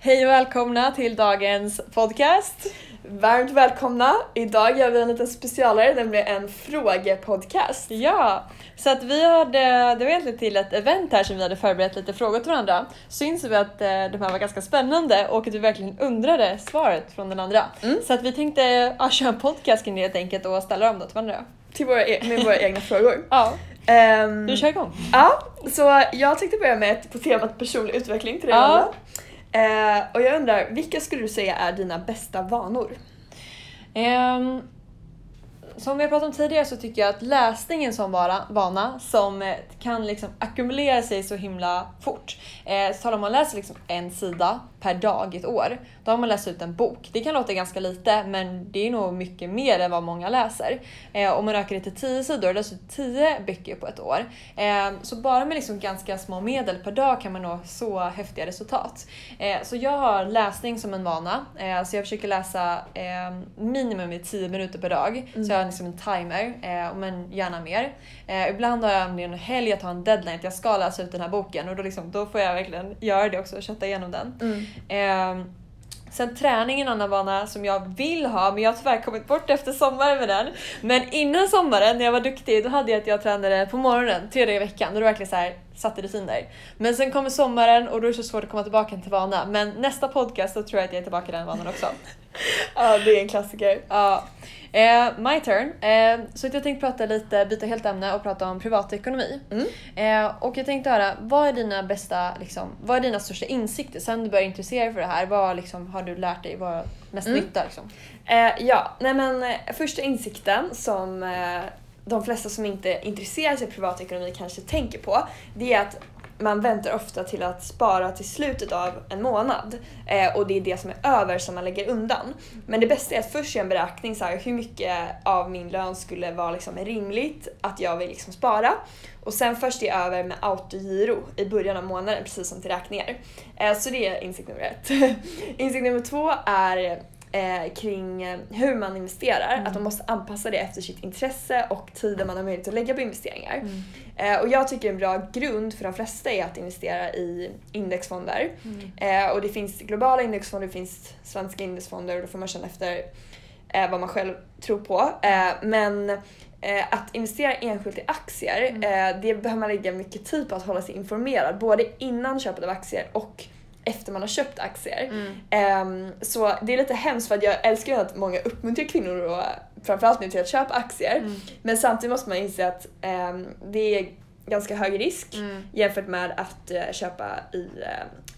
Hej och välkomna till dagens podcast. Varmt välkomna! Idag gör vi en liten specialare, nämligen en frågepodcast. Ja, så att vi hade, det var egentligen till ett event här som vi hade förberett lite frågor till varandra. Så insåg vi att eh, de här var ganska spännande och att vi verkligen undrade svaret från den andra. Mm. Så att vi tänkte ja, köra en podcast kring det helt enkelt och ställa dem då till varandra. Till våra, e- med våra egna frågor. Ja, Ehm, du kör igång. Ja, så jag tänkte börja med ett på temat personlig utveckling till dig Ja. alla. Eh, och jag undrar, vilka skulle du säga är dina bästa vanor? Ehm, som vi har pratat om tidigare så tycker jag att läsning är en sån vara, vana som eh, kan liksom ackumulera sig så himla fort. Eh, så om man läser liksom en sida per dag i ett år, då har man läst ut en bok. Det kan låta ganska lite, men det är nog mycket mer än vad många läser. Eh, om man ökar det till 10 sidor, läser ut 10 böcker på ett år. Eh, så bara med liksom ganska små medel per dag kan man nå så häftiga resultat. Eh, så jag har läsning som en vana, eh, så jag försöker läsa eh, minimum i 10 minuter per dag. Så jag har liksom en timer, eh, men gärna mer. Eh, ibland har jag en helg att ha en deadline, att jag ska läsa ut den här boken och då, liksom, då får jag verkligen göra det också och kötta igenom den. Ehm, sen träning är en annan vana som jag vill ha men jag har tyvärr kommit bort efter sommaren med den. Men innan sommaren när jag var duktig då hade jag att jag tränade på morgonen tre dagar i veckan och då verkligen så här satte rutiner. Men sen kommer sommaren och då är det så svårt att komma tillbaka till vana. Men nästa podcast då tror jag att jag är tillbaka i den vanan också. Ja, det är en klassiker. Ja. Eh, my turn. Eh, så jag tänkte prata lite, byta helt ämne och prata om privatekonomi. Mm. Eh, och jag tänkte höra, vad är dina bästa, liksom, vad är dina största insikter sen du började intressera dig för det här? Vad liksom, har du lärt dig? Vad är mest Mm. nytta? Liksom? Eh, ja, nej men eh, första insikten som eh, de flesta som inte intresserar sig för privatekonomi kanske tänker på, det är att man väntar ofta till att spara till slutet av en månad eh, och det är det som är över som man lägger undan. Men det bästa är att först göra en beräkning så här, hur mycket av min lön skulle vara liksom rimligt att jag vill liksom spara och sen först det över med autogiro i början av månaden precis som till räkningar. Eh, så det är insikt nummer ett. insikt nummer två är eh, kring eh, hur man investerar, att man måste anpassa det efter sitt intresse och tiden man har möjlighet att lägga på investeringar. Eh, och jag tycker en bra grund för de flesta är att investera i indexfonder. Eh, och det finns globala indexfonder, det finns svenska indexfonder och då får man känna efter eh, vad man själv tror på. Eh, men att investera enskilt i aktier, eh, det behöver man lägga mycket tid på att hålla sig informerad. Både innan köpet av aktier och efter man har köpt aktier. Ehm, så det är lite hemskt för att jag älskar ju att många uppmuntrar kvinnor och framförallt nu till att köpa aktier. Men samtidigt måste man inse att ehm, det är ganska hög risk jämfört med att eh, köpa i,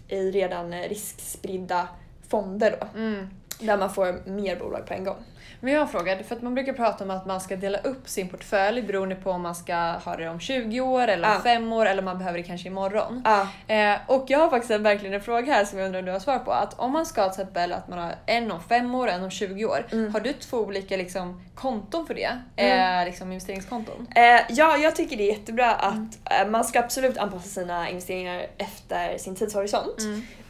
eh, i redan riskspridda fonder då. Där man får mer bolag på en gång. Men jag har en fråga, för att man brukar prata om att man ska dela upp sin portfölj beroende på om man ska ha det om 20 år eller om Ja. 5 år eller om man behöver det kanske imorgon. Ja. Eh, och jag har faktiskt en, verkligen en fråga här som jag undrar om du har svar på. Att om man ska till exempel att man har en om 5 år och en om 20 år. Mm. Har du två olika liksom, konton för det? Eh, liksom investeringskonton? Eh, ja, jag tycker det är jättebra att eh, man ska absolut anpassa sina investeringar efter sin tidshorisont.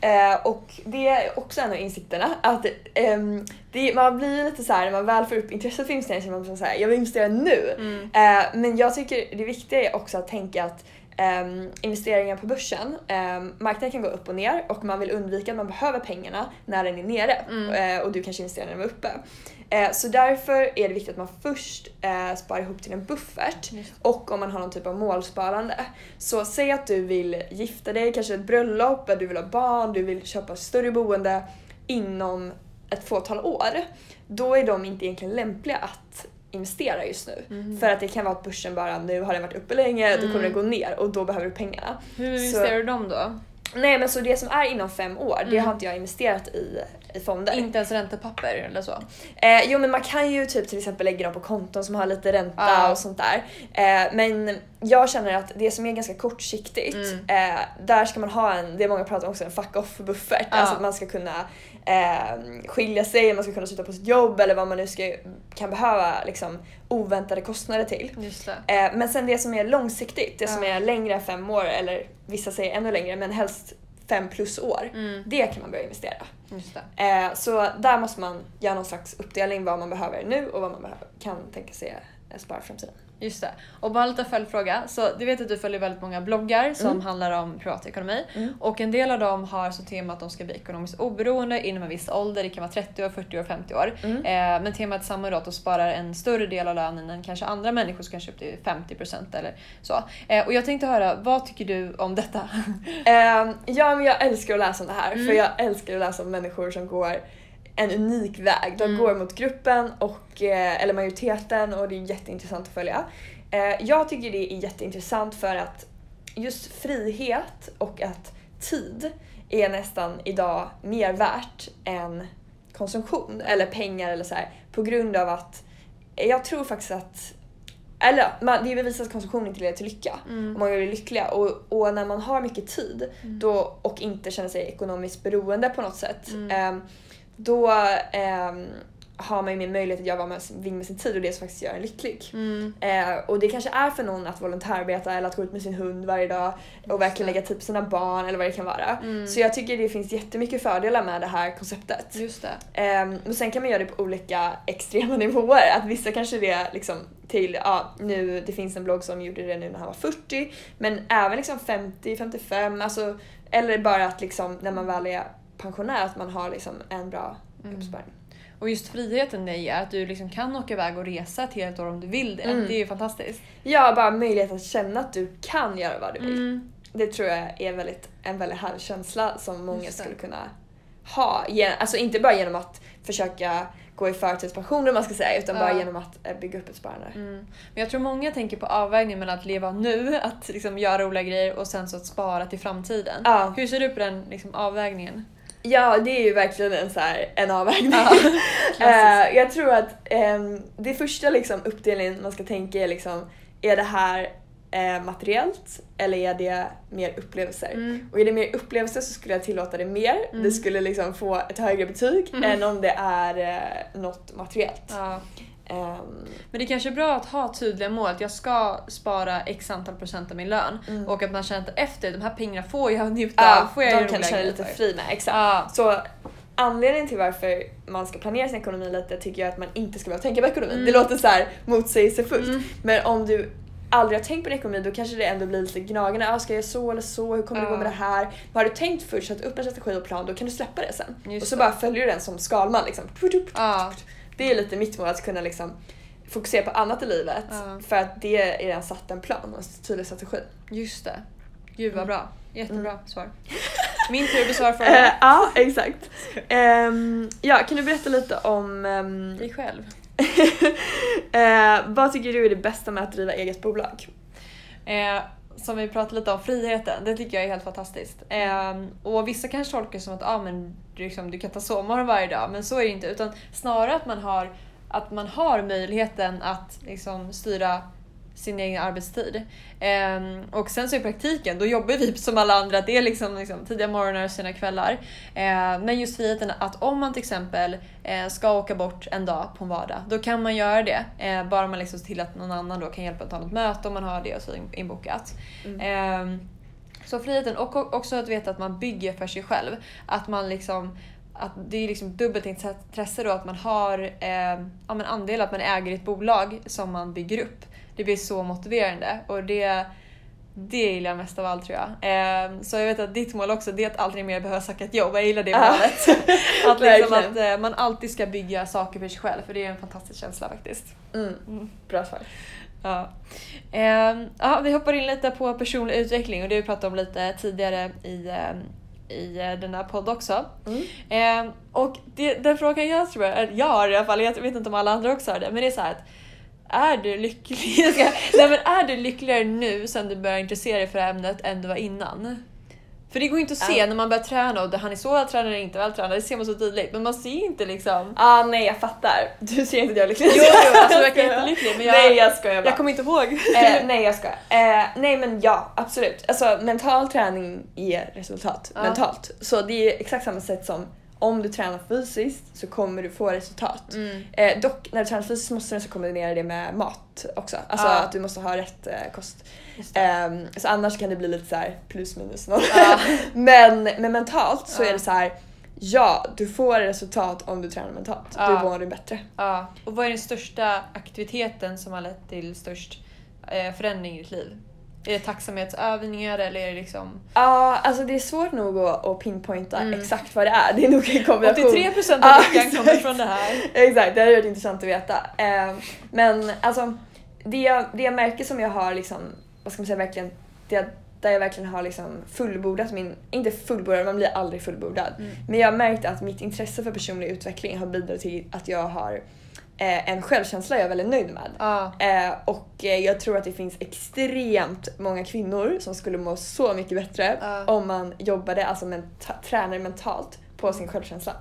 Eh, och det är också en av insikterna att ehm, det, man blir lite så här när man väl får upp intresset för investeringar så är man så här, jag vill investera nu. Eh, men jag tycker det viktiga är också att tänka att ehm, investeringar på börsen, um, marknaden kan gå upp och ner och man vill undvika att man behöver pengarna när den är nere eh, och du kanske investerar när den var uppe. Eh, så därför är det viktigt att man först eh, sparar ihop till en buffert Just. och om man har någon typ av målsparande. Så säg att du vill gifta dig, kanske ett bröllop, eller du vill ha barn, du vill köpa större boende inom ett fåtal år. Då är de inte egentligen lämpliga att investera just nu. Mhm. För att det kan vara att börsen bara, nu har den varit uppe länge, då kommer Mm. den gå ner och då behöver du pengarna. Hur investerar du dem då? Nej men så det som är inom fem år, det Mm. har inte jag investerat i, i fonder. Inte ens räntepapper eller så? Eh, jo men man kan ju typ till exempel lägga dem på konton som har lite ränta Ja. och sånt där. Eh, men jag känner att det som är ganska kortsiktigt, Mm. eh, där ska man ha en, det är många pratar om också, en fuck off buffert. Ja. Alltså att man ska kunna eh, skilja sig, man ska kunna sluta på sitt jobb eller vad man nu ska, kan behöva liksom, oväntade kostnader till. Eh, men sen det som är långsiktigt, det som Ja. är längre än fem år eller vissa säger ännu längre men helst fem plus år. Mm. Det kan man börja investera. Eh, så där måste man göra någon slags uppdelning vad man behöver nu och vad man kan tänka sig spara i framtiden. Just det. Och bara en liten följdfråga. Så du vet att du följer väldigt många bloggar som Mm. handlar om privatekonomi. Mm. Och en del av dem har som tema att de ska bli ekonomiskt oberoende inom en viss ålder. Det kan vara 30 år, 40 år, 50 år. Mm. Eh, men temat är samma då att de sparar en större del av lönen än kanske andra människor, så kanske upp till 50% eller så. Eh, och jag tänkte höra, vad tycker du om detta? Ehm, ja, men jag älskar att läsa om det här Mm. för jag älskar att läsa om människor som går en unik väg. De Mm. går mot gruppen och, eh, eller majoriteten och det är jätteintressant att följa. Eh, jag tycker det är jätteintressant för att just frihet och att tid är nästan idag mer värt än konsumtion eller pengar eller så här, på grund av att jag tror faktiskt att eller man, det är bevisat att konsumtion inte leder till lycka Mm. och många blir lyckliga och, och när man har mycket tid då, och inte känner sig ekonomiskt beroende på något sätt Mm. ehm, då ehm, har man ju mer möjlighet att göra vad man vill med sin tid och det som faktiskt gör en lycklig. Mm. Eh, och det kanske är för någon att volontärarbeta eller att gå ut med sin hund varje dag och verkligen lägga tid på sina barn eller vad det kan vara. Mm. Så jag tycker det finns jättemycket fördelar med det här konceptet. Just det. Ehm, men sen kan man göra det på olika extrema nivåer. Att vissa kanske det liksom till, ja nu, det finns en blogg som gjorde det nu när han var 40, men även liksom 50, 55, alltså, eller bara att liksom när man väl är pensionär att man har liksom en bra Mm. uppsparing. Och just friheten det ger, att du liksom kan åka iväg och resa ett helt år om du vill det. Mm. Det är ju fantastiskt. Ja, bara möjlighet att känna att du kan göra vad du vill. Mm. Det tror jag är väldigt, en väldigt härlig känsla som många skulle kunna ha. Alltså inte bara genom att försöka gå i förtidspension om man ska säga, utan bara Ja. genom att eh, bygga upp ett sparande. Mm. Men jag tror många tänker på avvägningen mellan att leva nu, att liksom göra roliga grejer och sen så att spara till framtiden. Ja. Hur ser du på den liksom, avvägningen? Ja, det är ju verkligen en, så här, en avvägning. Ja. Eh, jag tror att ehm, det första liksom, uppdelningen man ska tänka är liksom, är det här eh, materiellt eller är det mer upplevelser? Mm. Och är det mer upplevelser så skulle jag tillåta det mer. Mm. Det skulle liksom få ett högre betyg Mm. än om det är eh, något materiellt. Ja. Ehm, Men det kanske är bra att ha tydliga mål, att jag ska spara x antal procent av min lön. Mm. Och att man känner att efter, de här pengarna får jag njuta ja, av. Får jag de kan känna lite fri med. Exakt. Ja. Så anledningen till varför man ska planera sin ekonomi lite tycker jag att man inte ska behöva tänka på ekonomin. Mm. Det låter så här motsägelsefullt. Mm. Men om du aldrig har tänkt på din ekonomi då kanske det ändå blir lite gnagande. Ah, ska jag göra så eller så? Hur kommer det Ja. gå med det här? Men har du tänkt först, satt upp en strategi och plan, då kan du släppa det sen. Just och så det. bara följer du den som Skalman. Liksom. Ja. Det är lite mitt mål, att kunna liksom fokusera på annat i livet. Ja. För att det är redan satt en plan och en tydlig strategi. Just det. Gud vad Mm. bra. Jättebra Mm. svar. Min tur att besvara frågan. ja, exakt. Ehm, ja, kan du berätta lite om ehm, Dig själv. eh, vad tycker du är det bästa med att driva eget bolag? Eh, som vi pratade lite om, friheten. Det tycker jag är helt fantastiskt. Eh, och vissa kanske tolkar det som att ah, men, liksom, du kan ta sovmorgon varje dag, men så är det inte. Utan snarare att man har, att man har möjligheten att liksom, styra sin egen arbetstid. Ehm, och sen så i praktiken, då jobbar vi som alla andra. Det är liksom, liksom tidiga morgnar och sena kvällar. Ehm, men just friheten att om man till exempel eh, ska åka bort en dag på en vardag, då kan man göra det. Eh, bara man liksom ser till att någon annan då kan hjälpa att ta något möte om man har det och så in- inbokat. Mm. Ehm, så friheten och också att veta att man bygger för sig själv. Att man liksom att det är liksom dubbelt intresse då att man har eh, ja, men andel, att man äger ett bolag som man bygger upp. Det blir så motiverande och det, det gillar jag mest av allt tror jag. Eh, så jag vet att ditt mål också det är att aldrig mer behöva söka ett jobb. Jag gillar det målet. att liksom att eh, man alltid ska bygga saker för sig själv för det är en fantastisk känsla faktiskt. Mm. Mm. Bra svar. Ja. Ehm, ja, vi hoppar in lite på personlig utveckling och det har vi pratat om lite tidigare i, ehm, i eh, den här podden också. Mm. Ehm, och det, den frågan jag tror, eller jag har i alla fall, jag vet inte om alla andra också har det, men det är så här att är du lycklig? Nej, men är du lyckligare nu sen du började intressera dig för ämnet än du var innan? För det går ju inte att se Ja. när man börjar träna och han är så vältränad eller inte vältränad, det ser man så tydligt. Men man ser inte liksom... Ah, nej, jag fattar. Du ser inte att jag är lycklig. Jo, jo, alltså jag verkar jättelycklig men jag, Nej, jag skojar bara. jag kommer inte ihåg. eh, nej, jag skojar. Eh, nej, men ja, absolut. Alltså, mental träning ger resultat Ja. mentalt. Så det är exakt samma sätt som om du tränar fysiskt så kommer du få resultat. Mm. Eh, dock, när du tränar fysiskt måste du nästan kombinera det med mat också. Alltså Ja. att du måste ha rätt eh, kost. Ehm, så annars kan det bli lite så här plus minus noll. Ja. men, men mentalt så Ja. är det så här. Ja, du får resultat om du tränar mentalt. Du mår du bättre. Ja. Och vad är den största aktiviteten som har lett till störst eh, förändring i ditt liv? Är det tacksamhetsövningar eller är det liksom... Ja, alltså det är svårt nog att, att pinpointa Mm. exakt vad det är. Det är nog en kombination. 83% av lyckan kommer exakt. från det här. Exakt, det hade varit intressant att veta. Eh, men alltså, det, jag- det jag märker som jag har liksom, vad ska man säga, verkligen, det, där jag verkligen har liksom fullbordat min, inte fullbordad, man blir aldrig fullbordad. Mm. Men jag har märkt att mitt intresse för personlig utveckling har bidragit till att jag har en självkänsla jag är väldigt nöjd med. Ja. Eh, och eh, jag tror att det finns extremt många kvinnor som skulle må så mycket bättre Ja. om man jobbade, alltså menta- tränade mentalt på sin självkänsla.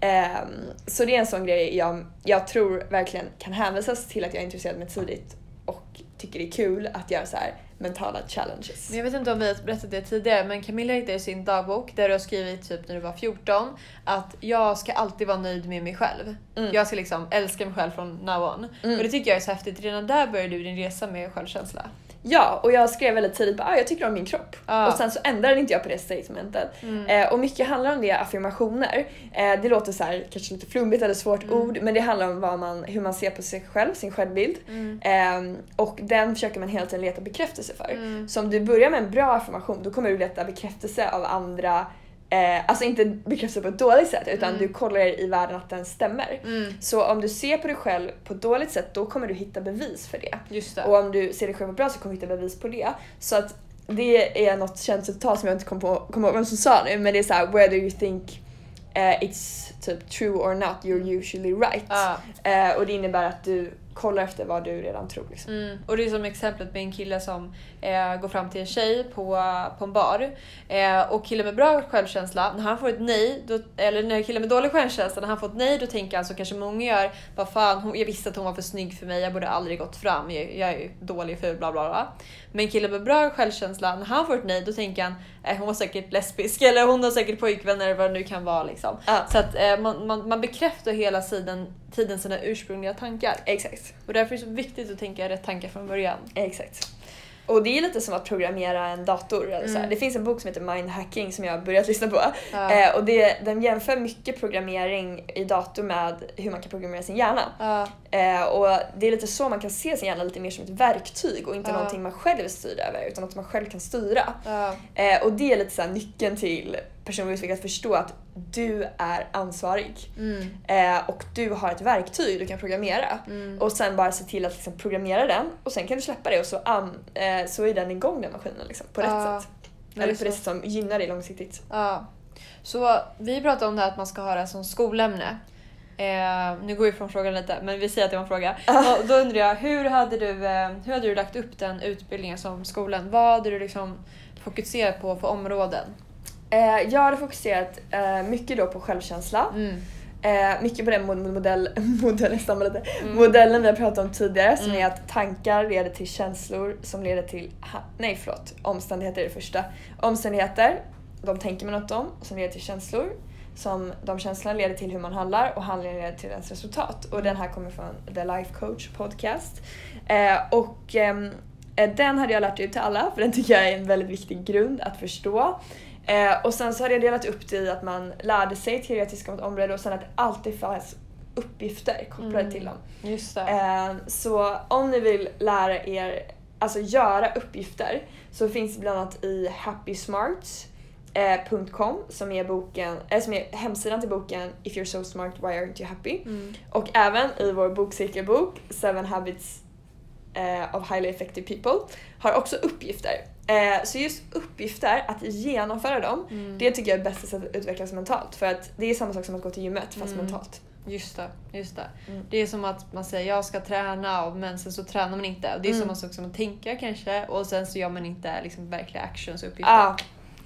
Ehm, så det är en sån grej jag, jag tror verkligen kan hänvisas till att jag intresserade mig tidigt och tycker det är kul att göra så här mentala challenges. Men jag vet inte om vi har berättat det tidigare men Camilla hittade i sin dagbok där du har skrivit typ när du var 14 att jag ska alltid vara nöjd med mig själv. Mm. Jag ska liksom älska mig själv från now on. Mm. Och det tycker jag är så häftigt. Redan där började du din resa med självkänsla. Ja, och jag skrev väldigt tidigt att ah, jag tycker om min kropp. Ja. Och sen så ändrade inte jag på det statementet. Mm. Eh, och mycket handlar om det, affirmationer. Eh, det låter så här, kanske lite flummigt eller svårt Mm. ord, men det handlar om vad man, hur man ser på sig själv, sin självbild. Mm. Ehm, och den försöker man hela tiden leta bekräftelse för. Mm. Så om du börjar med en bra affirmation då kommer du leta bekräftelse av andra, eh, alltså inte bekräftelse på ett dåligt sätt utan Mm. du kollar i världen att den stämmer. Mm. Så om du ser på dig själv på ett dåligt sätt då kommer du hitta bevis för det. Just det. Och om du ser dig själv på bra så kommer du hitta bevis på det. Så att det är något känt citat som jag inte kommer kommer ihåg vem som sa nu men det är så här: whether you think eh, it's typ true or not you're usually right. Ja. Eh, och det innebär att du kollar efter vad du redan tror. Liksom. Mm. Och det är som exemplet med en kille som eh, går fram till en tjej på, på en bar. Eh, och killen med bra självkänsla, när han får ett nej, då, eller när killen med dålig självkänsla, när han får ett nej då tänker han som kanske många gör, vad fan, hon, jag visste att hon var för snygg för mig, jag borde aldrig gått fram, jag, jag är ju dålig ful, bla bla bla. Men killen med bra självkänsla, när han får ett nej då tänker han, hon var säkert lesbisk eller hon har säkert pojkvänner eller vad det nu kan vara liksom. Ja. Så att eh, man, man, man bekräftar hela tiden, tiden sina ursprungliga tankar. Exakt. Och därför är det så viktigt att tänka rätt tankar från början. Exakt. Och det är lite som att programmera en dator. Eller så. Mm. Det finns en bok som heter Mindhacking som jag har börjat lyssna på. Ja. Eh, och det, den jämför mycket programmering i dator med hur man kan programmera sin hjärna. Ja, Eh, och det är lite så man kan se sin hjärna lite mer som ett verktyg och inte Ja. någonting man själv styr över utan något man själv kan styra. ja, Eh, och det är lite så nyckeln till personlig utveckling, att förstå att du är ansvarig. mm, Eh, och du har ett verktyg du kan programmera. mm. Och sen bara se till att liksom programmera den och sen kan du släppa det och så, eh, så är den igång den maskinen liksom, på rätt Ja, sätt. Eller på det sätt som gynnar dig långsiktigt. Så vi pratade om det här att man ska ha det som skolämne. Eh, nu går vi från frågan lite, men vi säger att det var en fråga. Och då undrar jag, hur hade, du, eh, hur hade du lagt upp den utbildningen som skolan? Vad hade du liksom fokuserat på för områden? Eh, jag hade fokuserat eh, mycket då på självkänsla. Mm. Eh, mycket på den mod- modell, modell, stammar lite. Mm. modellen vi har pratat om tidigare som Mm. är att tankar leder till känslor som leder till, nej förlåt, omständigheter är det första. Omständigheter, de tänker man något om, som leder till känslor. Som de känslorna leder till hur man handlar och handlingen leder till ens resultat. Och den här kommer från The Life Coach Podcast. Eh, och eh, den hade jag lärt ut till alla för den tycker jag är en väldigt viktig grund att förstå. Eh, och sen så hade jag delat upp det i att man lärde sig teoretiskt om ett område och sen att det alltid fanns uppgifter kopplade Mm. till dem. Just det. Eh, så om ni vill lära er, alltså göra uppgifter, så finns det bland annat i happysmart.com som är boken, äh, som är hemsidan till boken If you're so smart why aren't you happy? Mm. Och även i vår bokcirkelbok Seven habits eh, of highly effective people har också uppgifter. Eh, så just uppgifter, att genomföra dem, Mm. det tycker jag är bästa sättet att utvecklas mentalt. För att det är samma sak som att gå till gymmet fast Mm. mentalt. Just det, just det. Mm. Det är som att man säger jag ska träna och men sen så tränar man inte. Och det är Mm. samma sak som att tänka kanske och sen så gör man inte liksom verkliga actions och uppgifter. Ja,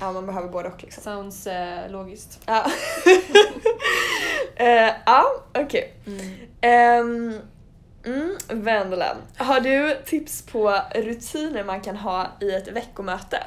ja man behöver både och liksom. Sounds eh, logiskt. Ja, Eh, ja okej. Mm. Um, mm, Vendela, har du tips på rutiner man kan ha i ett veckomöte?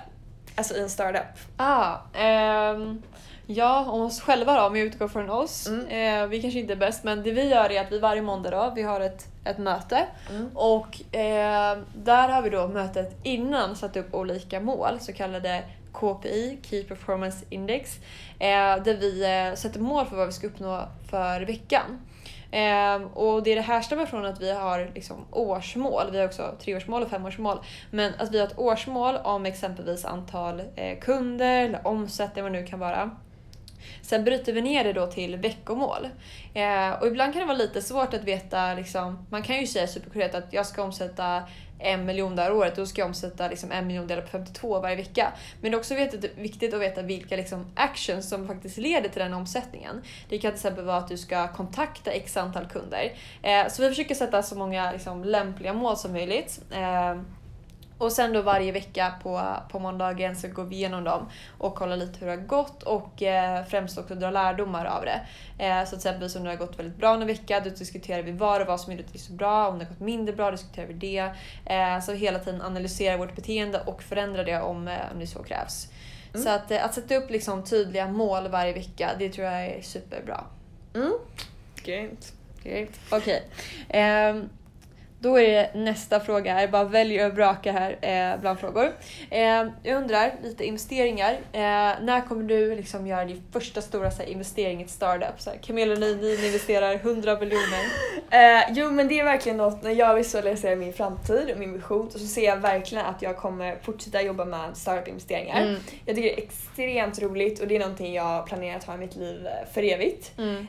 Alltså i en startup? Ah, ehm, ja, om oss själva då, om vi utgår från oss. Mm. Eh, vi kanske inte är bäst, men det vi gör är att vi varje måndag då, vi har ett, ett möte. Mm. Och eh, där har vi då mötet innan satt upp olika mål, så kallade KPI, Key Performance Index, eh, där vi eh, sätter mål för vad vi ska uppnå för veckan. Ehm, och det det härstammar från att vi har liksom årsmål, vi har också treårsmål och femårsmål, men att vi har ett årsmål om exempelvis antal eh, kunder eller omsättning, vad det nu kan vara. Sen bryter vi ner det då till veckomål. Eh, och ibland kan det vara lite svårt att veta, liksom, man kan ju säga superkorrekt att jag ska omsätta en miljon det här året, då ska jag omsätta liksom en miljon delat på 52 varje vecka. Men det är också viktigt att veta vilka liksom actions som faktiskt leder till den omsättningen. Det kan till exempel vara att du ska kontakta x antal kunder. Eh, så vi försöker sätta så många liksom, lämpliga mål som möjligt. Eh, och sen då varje vecka på, på måndagen så går vi igenom dem och kollar lite hur det har gått och eh, främst också dra lärdomar av det. Eh, så till exempel om det har gått väldigt bra en vecka, då diskuterar vi vad och vad som gjorde det så bra. Om det har gått mindre bra diskuterar vi det. Eh, så hela tiden analysera vårt beteende och förändra det om, eh, om det så krävs. Mm. Så att, eh, att sätta upp liksom tydliga mål varje vecka, det tror jag är superbra. Mm. Grymt. Grymt. Okej. Okay. Um, då är det nästa fråga här, bara välj och vraka här eh, bland frågor. Eh, jag undrar, lite investeringar. Eh, när kommer du liksom göra din första stora så här, investering i ett startup? Så här, Camilla Ninin investerar 100 miljoner. Eh, jo men det är verkligen något, när jag visualiserar min framtid och min vision så ser jag verkligen att jag kommer fortsätta jobba med startup-investeringar. Mm. Jag tycker det är extremt roligt och det är någonting jag planerar att ha i mitt liv eh, för evigt. Mm.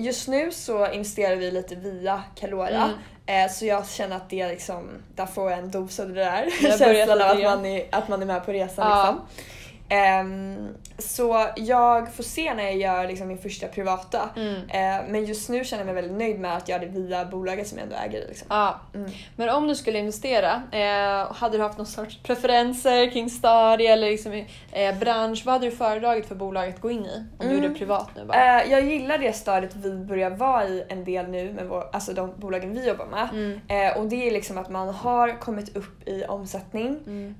Just nu så investerar vi lite via Calora. Mm. Eh, så jag känner att det liksom, där får jag en dos av det där. Känslan av att man, är, att man är med på resan ja. liksom. Um, så jag får se när jag gör liksom min första privata. Mm. Uh, men just nu känner jag mig väldigt nöjd med att göra det via bolaget som jag ändå äger. Liksom. Ja. Mm. Men om du skulle investera, eh, hade du haft någon sorts preferenser kring stadie eller liksom, eh, bransch? Vad hade du föredragit för bolag att gå in i? Om mm. du gjorde privat nu bara. Uh, jag gillar det stadiet vi börjar vara i en del nu med vår, alltså de bolagen vi jobbar med. Mm. Uh, och det är liksom att man har kommit upp i omsättning mm.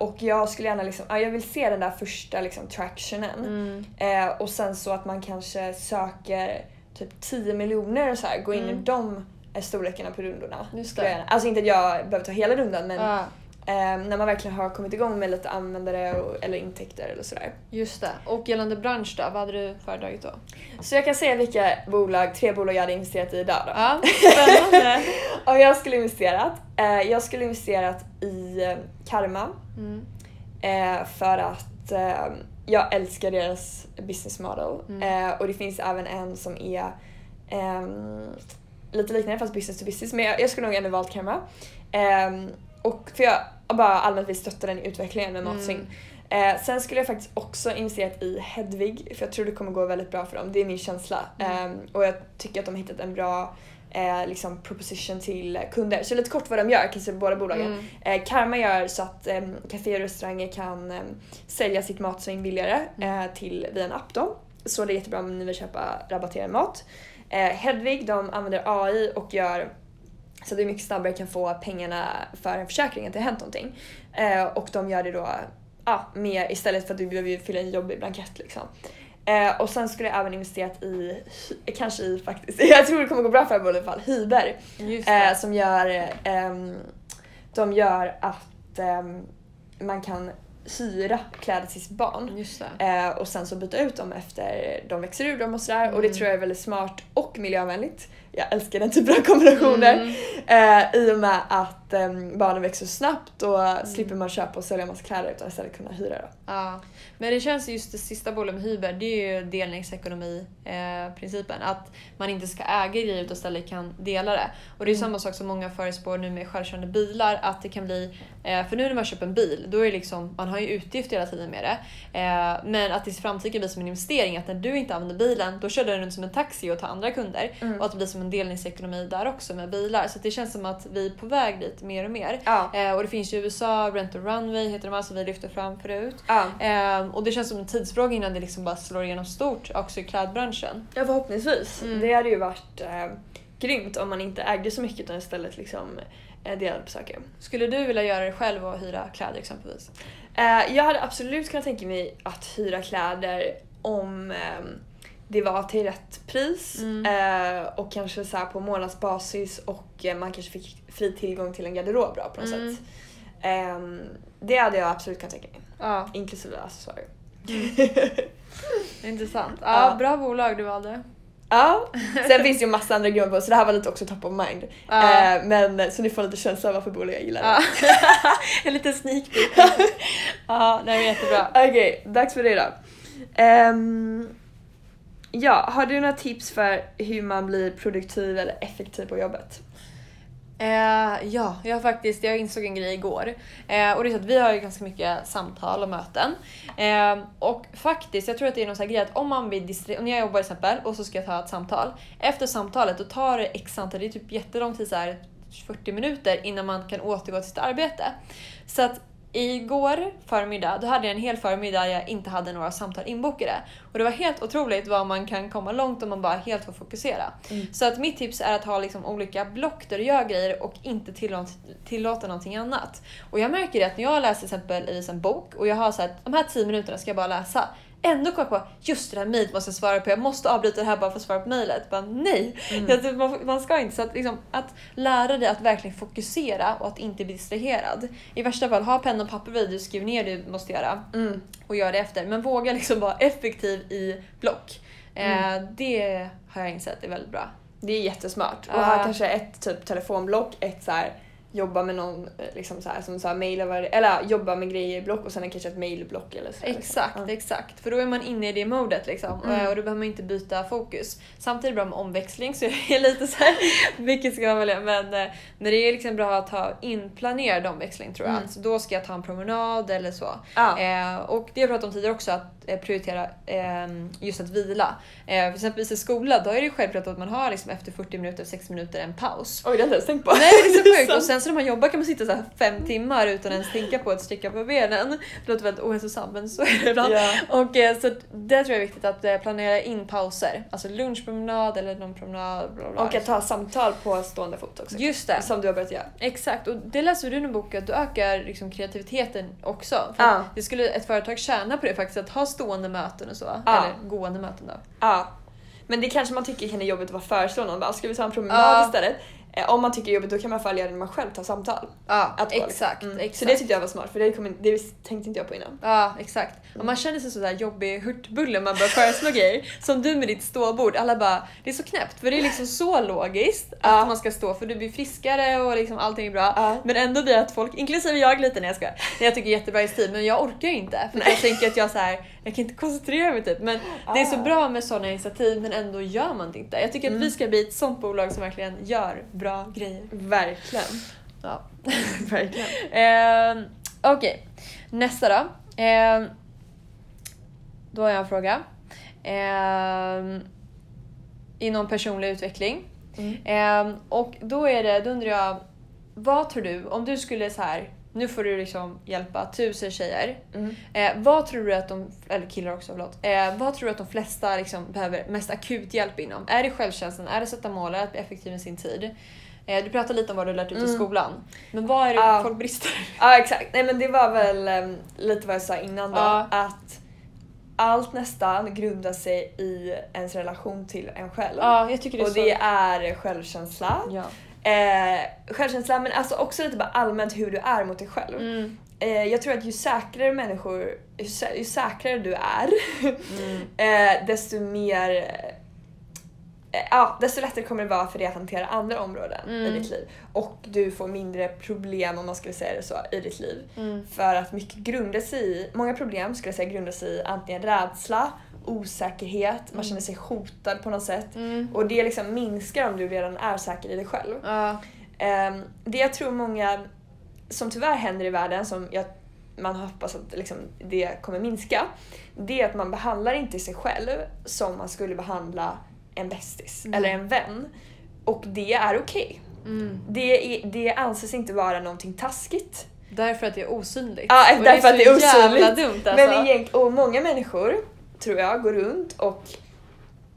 och jag skulle gärna liksom, jag vill se den där där första liksom, tractionen. Mm. Eh, och sen så att man kanske söker typ 10 miljoner och så här, gå in mm. i de eh, storlekarna på rundorna. Just det. Alltså inte att jag behöver ta hela rundan men ah. eh, när man verkligen har kommit igång med lite användare och, eller intäkter eller sådär. Just det. Och gällande bransch då, vad hade du föredragit då? Så jag kan säga vilka bolag, tre bolag jag hade investerat i idag då. Ja, spännande. Om jag skulle investerat. Eh, jag skulle investerat i eh, Karma. Mm. Eh, för att eh, jag älskar deras business model. Mm. Eh, och det finns även en som är eh, lite liknande fast business to business. Men jag, jag skulle nog ändå valt Karma. Ehm, och för jag bara allmänt vill stötta den utvecklingen med Matsving. Mm. Eh, sen skulle jag faktiskt också investerat i Hedvig för jag tror det kommer gå väldigt bra för dem. Det är min känsla. Mm. Eh, och jag tycker att de har hittat en bra eh, liksom proposition till kunder. Så lite kort vad de gör, kanske båda bolagen. Mm. Eh, Karma gör så att eh, kaféer och restauranger kan eh, sälja sitt matsvinn billigare mm. eh, till, via en app då. Så det är jättebra om ni vill köpa rabatterad mat. Eh, Hedvig de använder AI och gör så att du mycket snabbare kan få pengarna för en försäkring att det har hänt någonting. Eh, och de gör det då ja, mer istället för att du behöver fylla i en jobbig blankett liksom. Eh, och sen skulle jag även investerat i, kanske i faktiskt, jag tror det kommer gå bra för mig i alla fall, Hyber. Eh, som gör, eh, de gör att ehm, man kan hyra kläder till sitt barn eh, och sen så byta ut dem efter de växer ur dem och sådär mm. och det mm. tror jag är väldigt smart och miljövänligt. Jag älskar den typen av kombinationer mm. eh, i och med att eh, barnen växer snabbt och mm. slipper man köpa och sälja massa kläder utan istället kunna hyra. Då. Ja. Men det känns just det sista bolaget med Hyber, det är ju delningsekonomi-principen. Eh, att man inte ska äga grejer utan istället kan dela det. Och det är mm. samma sak som många förespår nu med självkörande bilar. Att det kan bli, eh, för nu när man köper en bil, då är det liksom, man har ju utgifter hela tiden med det. Eh, men att det i framtiden kan bli som en investering. Att när du inte använder bilen, då kör du runt som en taxi och tar andra kunder. Mm. Och att det blir som en delningsekonomi där också med bilar. Så det känns som att vi är på väg dit mer och mer. Ja. och det finns ju i USA, Rent a Runway heter de här som vi lyfte fram förut. Ja. Um, och det känns som en tidsfråga innan det liksom bara slår igenom stort också i klädbranschen. Ja förhoppningsvis. Mm. Det hade ju varit eh, grymt om man inte ägde så mycket utan istället liksom eh, delade på saker. Skulle du vilja göra det själv och hyra kläder exempelvis? Eh, jag hade absolut kunnat tänka mig att hyra kläder om eh, det var till rätt pris mm. eh, och kanske så på månadsbasis och eh, man kanske fick fri tillgång till en garderob bra på något mm. sätt. Eh, det hade jag absolut kunnat tänka mig. Ja. Inklusive accessoarer. Mm. Intressant. Ja, ja, Bra bolag du valde. Ja, sen finns det ju massa andra grymma så det här var lite också top of mind. Ja. Eh, men så ni får lite känsla av varför Bolia gillar det. Ja. en liten sneak peek. ja, det är jättebra. Okej, dags för det då. Ehm, ja, har du några tips för hur man blir produktiv eller effektiv på jobbet? Eh, ja, jag faktiskt, jag insåg en grej igår. Eh, och det är så att vi har ju ganska mycket samtal och möten. Eh, och faktiskt, jag tror att det är någon sån här grej att om man blir distraherad, när jag jobbar till exempel och så ska jag ta ett samtal. Efter samtalet då tar det x antal, det är typ jättelång tid, så här 40 minuter innan man kan återgå till sitt arbete. Så att igår förmiddag, då hade jag en hel förmiddag jag inte hade några samtal inbokade. Och det var helt otroligt vad man kan komma långt om man bara helt får fokusera. Mm. Så att mitt tips är att ha liksom olika block där du gör grejer och inte tillåta, tillåta någonting annat. Och jag märker det att när jag läser till exempel i en bok och jag har så att de här 10 minuterna ska jag bara läsa. Ändå kommer jag på just det här mejlet måste jag svara på, jag måste avbryta det här bara för att svara på mejlet. Nej, jag tror man, man ska inte. Så att, liksom, att lära dig att verkligen fokusera och att inte bli distraherad. I värsta fall, ha penna och papper vid dig, skriv ner det du måste göra Mm. och gör det efter. Men våga liksom vara effektiv i block. Eh, det har jag insett är väldigt bra. Det är jättesmart. Och Ja. ha kanske ett typ telefonblock, ett så här jobba med någon eh, liksom så här, som så här, mejla varje, eller jobba med grejer i block och sen kanske ett mailblock eller så. här, liksom. Exakt, Ja. exakt. För då är man inne i det modet liksom. Mm. Eh, Och då behöver man inte byta fokus. Samtidigt bra med omväxling så jag är lite så här, vilket ska man välja? Men eh, när det är liksom bra att ha inplanerad omväxling tror jag. Mm. Så då ska jag ta en promenad eller så. Ja. Eh, och det har jag pratat om tidigare också, att prioritera eh, just att vila. Eh, för exempelvis i skolan, då är det självklart att man har liksom efter 40 minuter, 60 minuter en paus. Oj, det har jag inte ens tänkt på. Nej det är så sjukt! Och sen så när man jobbar kan man sitta så här fem timmar utan ens tänka på att sticka på benen. Det låter väldigt ohälsosamt men så är det ibland. Ja. Och eh, så det tror jag är viktigt att eh, planera in pauser. Alltså lunchpromenad eller någon promenad. Bla bla. Och att ta samtal på stående fot också. Just det, Som du har börjat göra. exakt. Och det läser du i en bok att du ökar liksom kreativiteten också. För att Det skulle ett företag tjäna på det faktiskt, att ha stående möten och så. Ja. Eller gående möten då. Ja. Men det kanske man tycker kan vara jobbigt att vara någon. Bara, ska vi ta en promenad istället? Eh, Om man tycker det är jobbigt då kan man göra det när man själv tar samtal. Ja, Att exakt, Mm. exakt. Så det tyckte jag var smart för det, kom in, det tänkte inte jag på innan. Ja, exakt. Och man känner sig sådär jobbig hurtbulle man börjar föreslå grejer. Som du med ditt ståbord. Alla bara, det är så knäppt för det är liksom så logiskt att Ja. man ska stå för du blir friskare och liksom allting är bra. Ja. Men ändå blir att folk, inklusive jag lite när jag ska. Jag tycker jättebra i stil men jag orkar ju inte. För att jag tänker att jag så här, jag kan inte koncentrera mig typ. Men det är så Ah. bra med sådana initiativ men ändå gör man det inte. Jag tycker att Mm. vi ska bli ett sånt bolag som verkligen gör bra grejer. Verkligen. Ja. Verkligen. Eh, Okej, nästa då. Eh, då har jag en fråga. Eh, inom personlig utveckling. Mm. Eh, och då är det, då undrar jag, vad tror du, om du skulle så här, nu får du liksom hjälpa tusen tjejer. Mm. Eh, vad tror du att de, eller killar också förlåt, eh, vad tror du att de flesta liksom behöver mest akut hjälp inom? Är det självkänslan? Är det sätta mål? Är det att bli effektiv med sin tid? Eh, du pratade lite om vad du lärt ut i Mm. skolan. Men vad är det Ja. folk brister? Ja exakt, nej men det var väl em, lite vad jag sa innan då. Ja. Att allt nästan grundar sig i ens relation till en själv. Ja, jag tycker det är Och så. det är självkänsla. Ja. Eh, självkänsla men alltså också lite bara allmänt hur du är mot dig själv. Mm. Eh, jag tror att ju säkrare människor, ju, sä- ju säkrare du är, Mm. eh, desto mer eh, Ja, desto lättare kommer det vara för dig att hantera andra områden i Mm. ditt liv. Och du får mindre problem, om man skulle säga det så, i ditt liv. Mm. För att mycket grundar sig i, många problem skulle jag säga grundar sig i antingen rädsla, osäkerhet, man Mm. känner sig hotad på något sätt. Mm. Och det liksom minskar om du redan är säker i dig själv. Ja. Ehm, det jag tror många, som tyvärr händer i världen, som jag, man hoppas att liksom det kommer minska, det är att man behandlar inte sig själv som man skulle behandla en bästis Mm. eller en vän. Och det är okej. Mm. Det, är- det anses inte vara någonting taskigt. Därför att det är osynligt. Ja, därför att det är så jävla osynligt. dumt alltså. Men egent, och många människor, tror jag, går runt och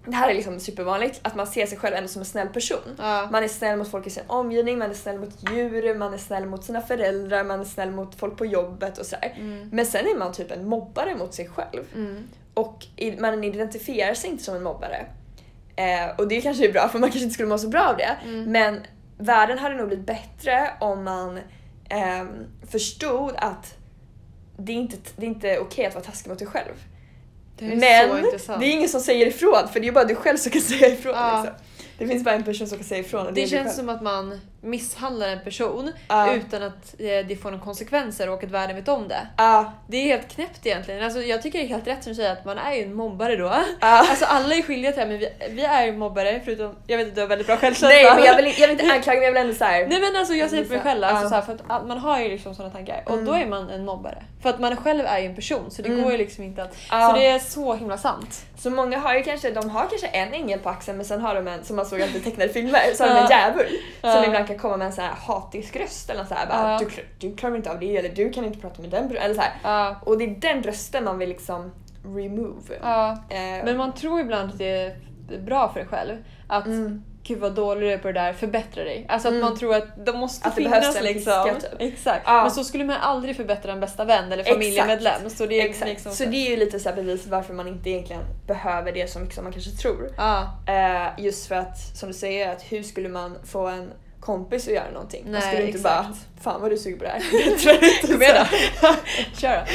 det här är liksom supervanligt, att man ser sig själv ändå som en snäll person. ja. Man är snäll mot folk i sin omgivning, man är snäll mot djur, man är snäll mot sina föräldrar, man är snäll mot folk på jobbet och sådär. Mm. Men sen är man typ en mobbare mot sig själv. Mm. Och man identifierar sig inte som en mobbare. Eh, och det kanske är bra för man kanske inte skulle må så bra av det. Mm. Men världen hade nog blivit bättre om man ehm, förstod att det är inte, det är inte okej att vara taskig mot dig själv. Det Men det är ingen som säger ifrån för det är bara du själv som kan säga ifrån. Ja. Liksom. Det finns bara en person som kan säga ifrån och det, Det är känns som att man misshandlar en person Ja. utan att eh, det får några konsekvenser och att världen vet om det. Ja, Det är helt knäppt egentligen. Alltså, jag tycker det är helt rätt som du säger att man är ju en mobbare då. ja. Alltså alla är skyldiga till det men vi, vi är ju mobbare förutom, jag vet att du har väldigt bra självkänsla. Nej men jag vill, jag vill inte anklaga men jag vill ändå såhär. Nej men alltså jag säger för mig själv, alltså, här, för att man har ju liksom sådana tankar och Mm. då är man en mobbare. För att man själv är ju en person så det Mm. går ju liksom inte att... Så det är så himla sant. Så många har ju kanske, de har kanske en ängel på axeln men sen har de en, som man såg alltid tecknade filmer, så har de en djävul. Som ibland kan komma med en sån här hatisk röst eller så här, bara, Ja. du, du klarar inte av det eller du kan inte prata med den eller så. Ja, Och det är den rösten man vill liksom remove. ja. Eh, Men man tror ibland att det är bra för dig själv. Att mm. gud vad dålig du är på det där, förbättra dig. Alltså att Mm. man tror att de måste Att det behövs finnas en liksom. piska, typ. Exakt. Ja. Men så skulle man aldrig förbättra en bästa vän eller familjemedlem. Så det är Exakt. liksom Så det är ju lite så bevis varför man inte egentligen behöver det så mycket som man kanske tror. Ja, Eh, just för att, som du säger, att hur skulle man få en kompis att göra någonting? man Nej, skulle inte exakt. bara, fan vad du suger på det här. Kom igen då. Kör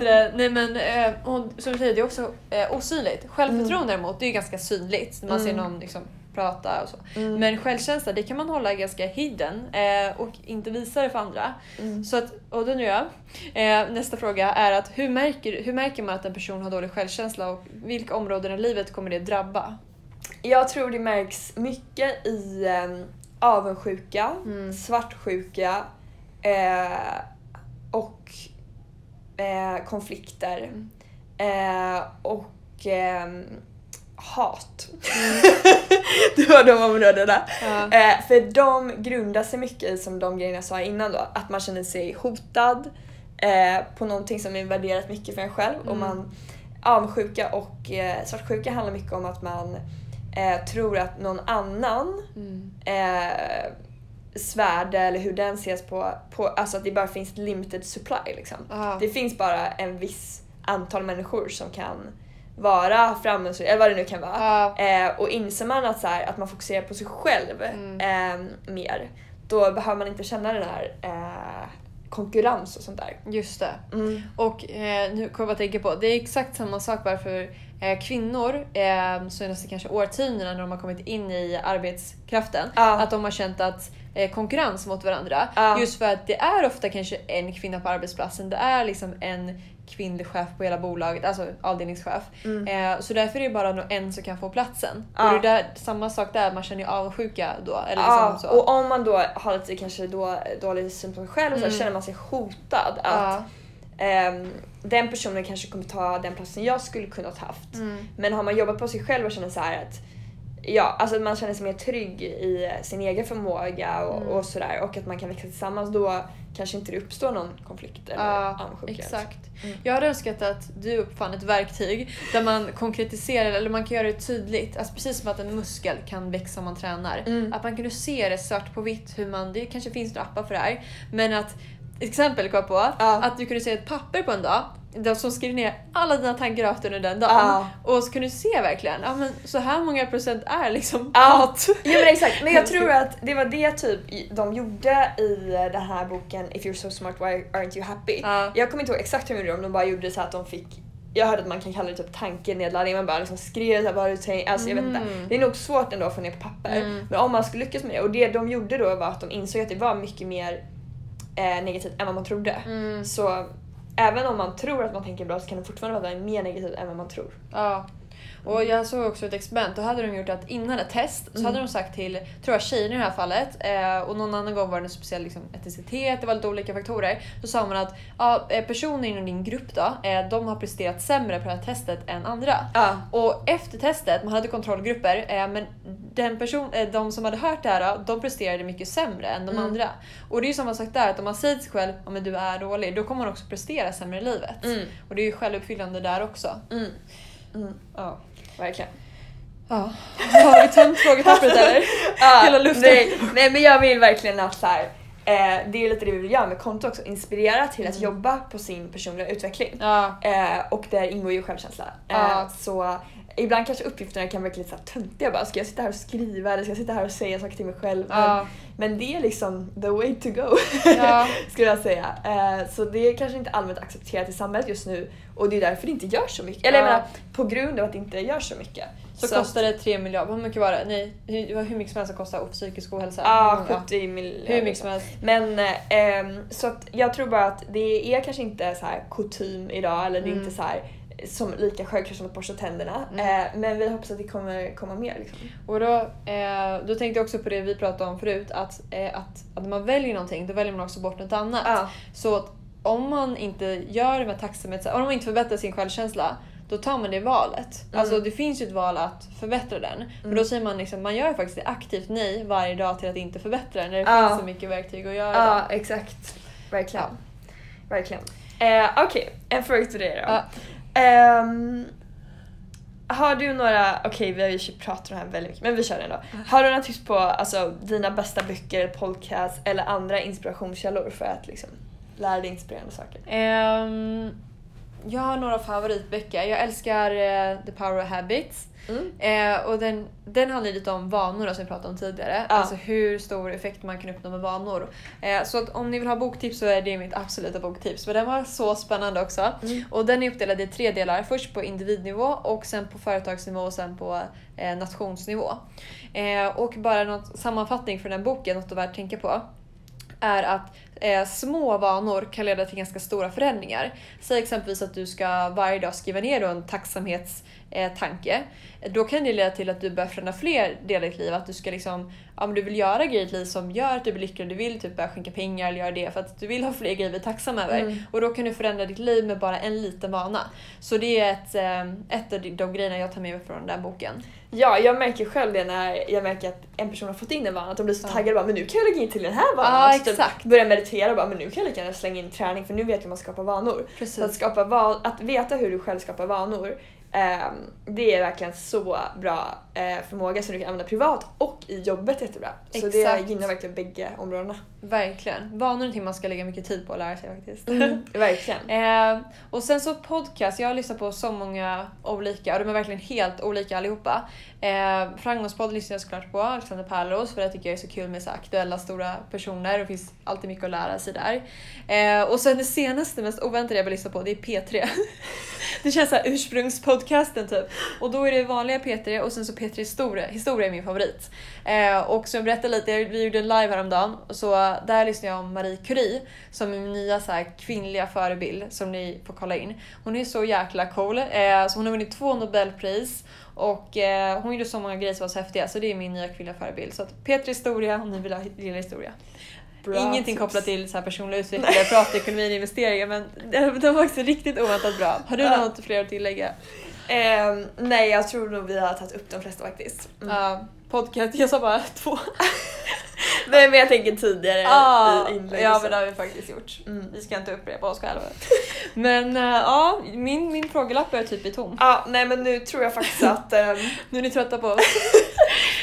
då. Nej men eh, och, som du säger, det är också eh, osynligt. Självförtroende däremot, det är ju ganska synligt. Man ser Mm. någon liksom prata och så. Mm. Men självkänsla, det kan man hålla ganska hidden eh, och inte visa det för andra. Mm. Så att, och då nu jag. Eh, nästa fråga är att hur märker, hur märker man att en person har dålig självkänsla och vilka områden i livet kommer det drabba? Jag tror det märks mycket i um, avundsjuka, Mm. svartsjuka eh, och eh, konflikter. Eh, och ehm, hat. det var de områdena. Ja. Eh, för de grundar sig mycket i som de grejerna jag sa innan då, att man känner sig hotad eh, på någonting som är värderat mycket för en själv. Och Mm. man, avundsjuka och eh, svartsjuka handlar mycket om att man eh, tror att någon annan Mm. eh, svärde eller hur den ses på, på, alltså att det bara finns limited supply liksom. Ja. Det finns bara en viss antal människor som kan vara framgångsrika, eller vad det nu kan vara. Ja. Eh, och inser man att, så här, att man fokuserar på sig själv Mm. eh, mer, då behöver man inte känna den här eh, konkurrens och sånt där. Just det. Mm. Och eh, nu kommer jag att tänka på, det är exakt samma sak varför eh, kvinnor eh, senaste kanske årtiondena när de har kommit in i arbetskraften, Ja. att de har känt att eh, konkurrens mot varandra. Ja. Just för att det är ofta kanske en kvinna på arbetsplatsen, det är liksom en kvinnlig chef på hela bolaget, alltså avdelningschef. Mm. Eh, så därför är det bara en som kan få platsen. Ja. Och det är där, samma sak där, man känner ju avundsjuka då. Eller Ja, liksom så. och om man då har lite kanske då, dålig syn på sig själv så Mm. känner man sig hotad. Att ja. ehm, den personen kanske kommer ta den platsen jag skulle kunnat haft. Mm. Men har man jobbat på sig själv och känner så här att Ja, alltså att man känner sig mer trygg i sin egen förmåga och, Mm. och sådär och att man kan växa tillsammans då kanske inte det uppstår någon konflikt eller Ja, avundsjuka. exakt. Mm. Jag hade önskat att du uppfann ett verktyg där man konkretiserar eller man kan göra det tydligt. Alltså precis som att en muskel kan växa om man tränar. Mm. Att man kunde se det svart på vitt hur man, det kanske finns några appar för det här. Men att, exempel kom på, Ja. att du kunde se ett papper på en dag de som skriver ner alla dina tankar under den dagen. Ja. Och så kunde du se verkligen, ja men så här många procent är liksom Ja. hat. Jo men exakt, men jag tror att det var det typ de gjorde i den här boken If you're so smart why aren't you happy? Ja. Jag kommer inte ihåg exakt hur de gjorde, om de bara gjorde så att de fick jag hörde att man kan kalla det typ tankenedladdning, man bara liksom skrev så här, vad du tänker, alltså jag vet inte. Mm. Det är nog svårt ändå att få ner på papper. Mm. Men om man skulle lyckas med det, och det de gjorde då var att de insåg att det var mycket mer eh, negativt än vad man trodde. Mm. Så även om man tror att man tänker bra så kan det fortfarande vara mer negativt än vad man tror. Ja. Och jag såg också ett experiment, då hade de gjort att innan ett test så Mm. hade de sagt till, tror jag tjejer i det här fallet, eh, och någon annan gång var det en speciell liksom, etnicitet, det var lite olika faktorer. Så sa man att ja, eh, personer inom din grupp då, eh, de har presterat sämre på det här testet än andra. Ja. Och efter testet, man hade kontrollgrupper, eh, men den person, eh, de som hade hört det här, de presterade mycket sämre än de Mm. andra. Och det är ju samma sak där, att om man säger till sig själv att ja, du är dålig, då kommer man också prestera sämre i livet. Mm. Och det är ju självuppfyllande där också. Mm. Mm. Ja. Verkligen. Ja. Har vi tömt frågepappret eller? Ja, Hela luften. Nej, nej men jag vill verkligen att så här, eh, det är lite det vi vill göra med konto också, inspirera till att Mm. jobba på sin personliga utveckling. Ja. Eh, och där ingår ju självkänsla. Eh, Ja. Så ibland kanske uppgifterna kan verka lite så här töntiga bara. Ska jag sitta här och skriva eller ska jag sitta här och säga saker till mig själv? Ja. Men det är liksom the way to go. Ja. skulle jag säga. Eh, så det är kanske inte allmänt accepterat i samhället just nu och det är därför det inte gör så mycket. Eller jag Ja. menar, på grund av att det inte gör så mycket. Så, att- kostar det 3 miljarder, hur mycket var det? Nej, hur, hur mycket som helst kostar psykisk ohälsa. Ja, Ja, 70 miljoner. Hur mycket som helst. Men eh, ehm, så att jag tror bara att det är kanske inte så här kutym idag eller det är Mm. inte så här som lika självklart som att borsta tänderna. Mm. Eh, men vi hoppas att det kommer komma mer liksom. Och då, eh, då tänkte jag också på det vi pratade om förut, att, eh, att, att när man väljer någonting då väljer man också bort något annat. Ja. Så att om man inte gör det med tacksamhet, om man inte förbättrar sin självkänsla, då tar man det valet. Mm. Alltså det finns ju ett val att förbättra den. Men Mm. då säger man liksom, man gör faktiskt ett aktivt nej varje dag till att inte förbättra den när det Ja. finns så mycket verktyg att göra Ja, exakt. Verkligen. Ja. Verkligen. Eh, Okej, en fråga till dig då. Ehm, har du några, okej vi har ju pratat om det här väldigt mycket men vi kör ändå. Har du några tips på alltså, dina bästa böcker, eller podcast eller andra inspirationskällor för att liksom, lära dig inspirerande saker? Ehm, jag har några favoritböcker. Jag älskar eh, The Power of Habits. Mm. Eh, och den, den handlar lite om vanor som vi pratade om tidigare. Ja. Alltså hur stor effekt man kan uppnå med vanor. Eh, så att om ni vill ha boktips så är det mitt absoluta boktips. För den var så spännande också. Mm. Och den är uppdelad i tre delar. Först på individnivå och sen på företagsnivå och sen på eh, nationsnivå. Eh, och bara något sammanfattning för den boken, något att värt tänka på är att eh, små vanor kan leda till ganska stora förändringar. Säg exempelvis att du ska varje dag skriva ner en tacksamhets Eh, tanke. då kan det leda till att du börjar förändra fler delar i ditt liv. Att du ska liksom, ja, men du vill göra grejer i ditt liv som gör att du blir lycklig. Du vill typ börja skänka pengar eller göra det för att du vill ha fler grejer att bli tacksam över. Mm. Och då kan du förändra ditt liv med bara en liten vana. Så det är ett, eh, ett av de, grejerna jag tar med mig från den där boken. Ja, jag märker själv det när jag märker att en person har fått in en vana, att de blir så taggade och bara men nu kan jag lägga in till den här vanan. Ja, Så typ exakt. börjar meditera och bara men nu kan jag lika gärna slänga in träning för nu vet jag hur man skapar vanor. Precis. Så att, skapa va- att veta hur du själv skapar vanor, Ehm, det är verkligen så bra förmåga som du kan använda privat och i jobbet jättebra. Så det Exakt. gynnar verkligen bägge områdena. Verkligen. Vanor är någonting man ska lägga mycket tid på att lära sig faktiskt. verkligen. Eh, och sen så podcast, jag har lyssnat på så många olika och de är verkligen helt olika allihopa. Eh, Framgångspodd lyssnar jag såklart på, Alexander Pärleros, för det tycker jag är så kul med så aktuella stora personer. Det finns alltid mycket att lära sig där. Eh, och sen det senaste, mest oväntade jag vill lyssna på, det är P3. det känns såhär ursprungspodcasten typ. Och då är det vanliga P3 och sen så P3 Historia. Historia är min favorit. Eh, och som jag berättade lite, vi gjorde en live häromdagen, så där lyssnade jag om Marie Curie som är min nya så här, kvinnliga förebild som ni får kolla in. Hon är så jäkla cool. Eh, så hon har vunnit två nobelpris och eh, hon gjorde så många grejer som var så häftiga så det är min nya kvinnliga förebild. Så att Petra Historia om ni vill ha gilla historia. Bra Ingenting tips. kopplat till så här personlig utveckling, eller privatekonomi och investeringar men de de var också riktigt oväntat bra. Har du något fler att tillägga? Eh, nej, jag tror nog vi har tagit upp de flesta faktiskt. Mm. Ja, podcast, jag sa bara två. Nej men jag tänker tidigare Ah, i inlägg ja men det har vi faktiskt gjort. Mm. Vi ska inte upprepa oss själva. Men eh, ja, min, min frågelapp är typ i tom. Ja, nej men nu tror jag faktiskt att ehm, Nu är ni trötta på oss.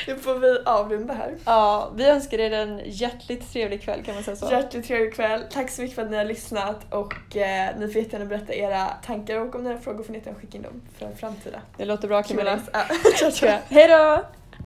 nu får vi avrunda här. Ja, vi önskar er en hjärtligt trevlig kväll kan man säga så. Hjärtligt trevlig kväll. Tack så mycket för att ni har lyssnat och eh, ni får jättegärna berätta era tankar och om ni har frågor får ni jättegärna skicka in dem för framtida. Det låter bra Camilla. Ciao. Hej då!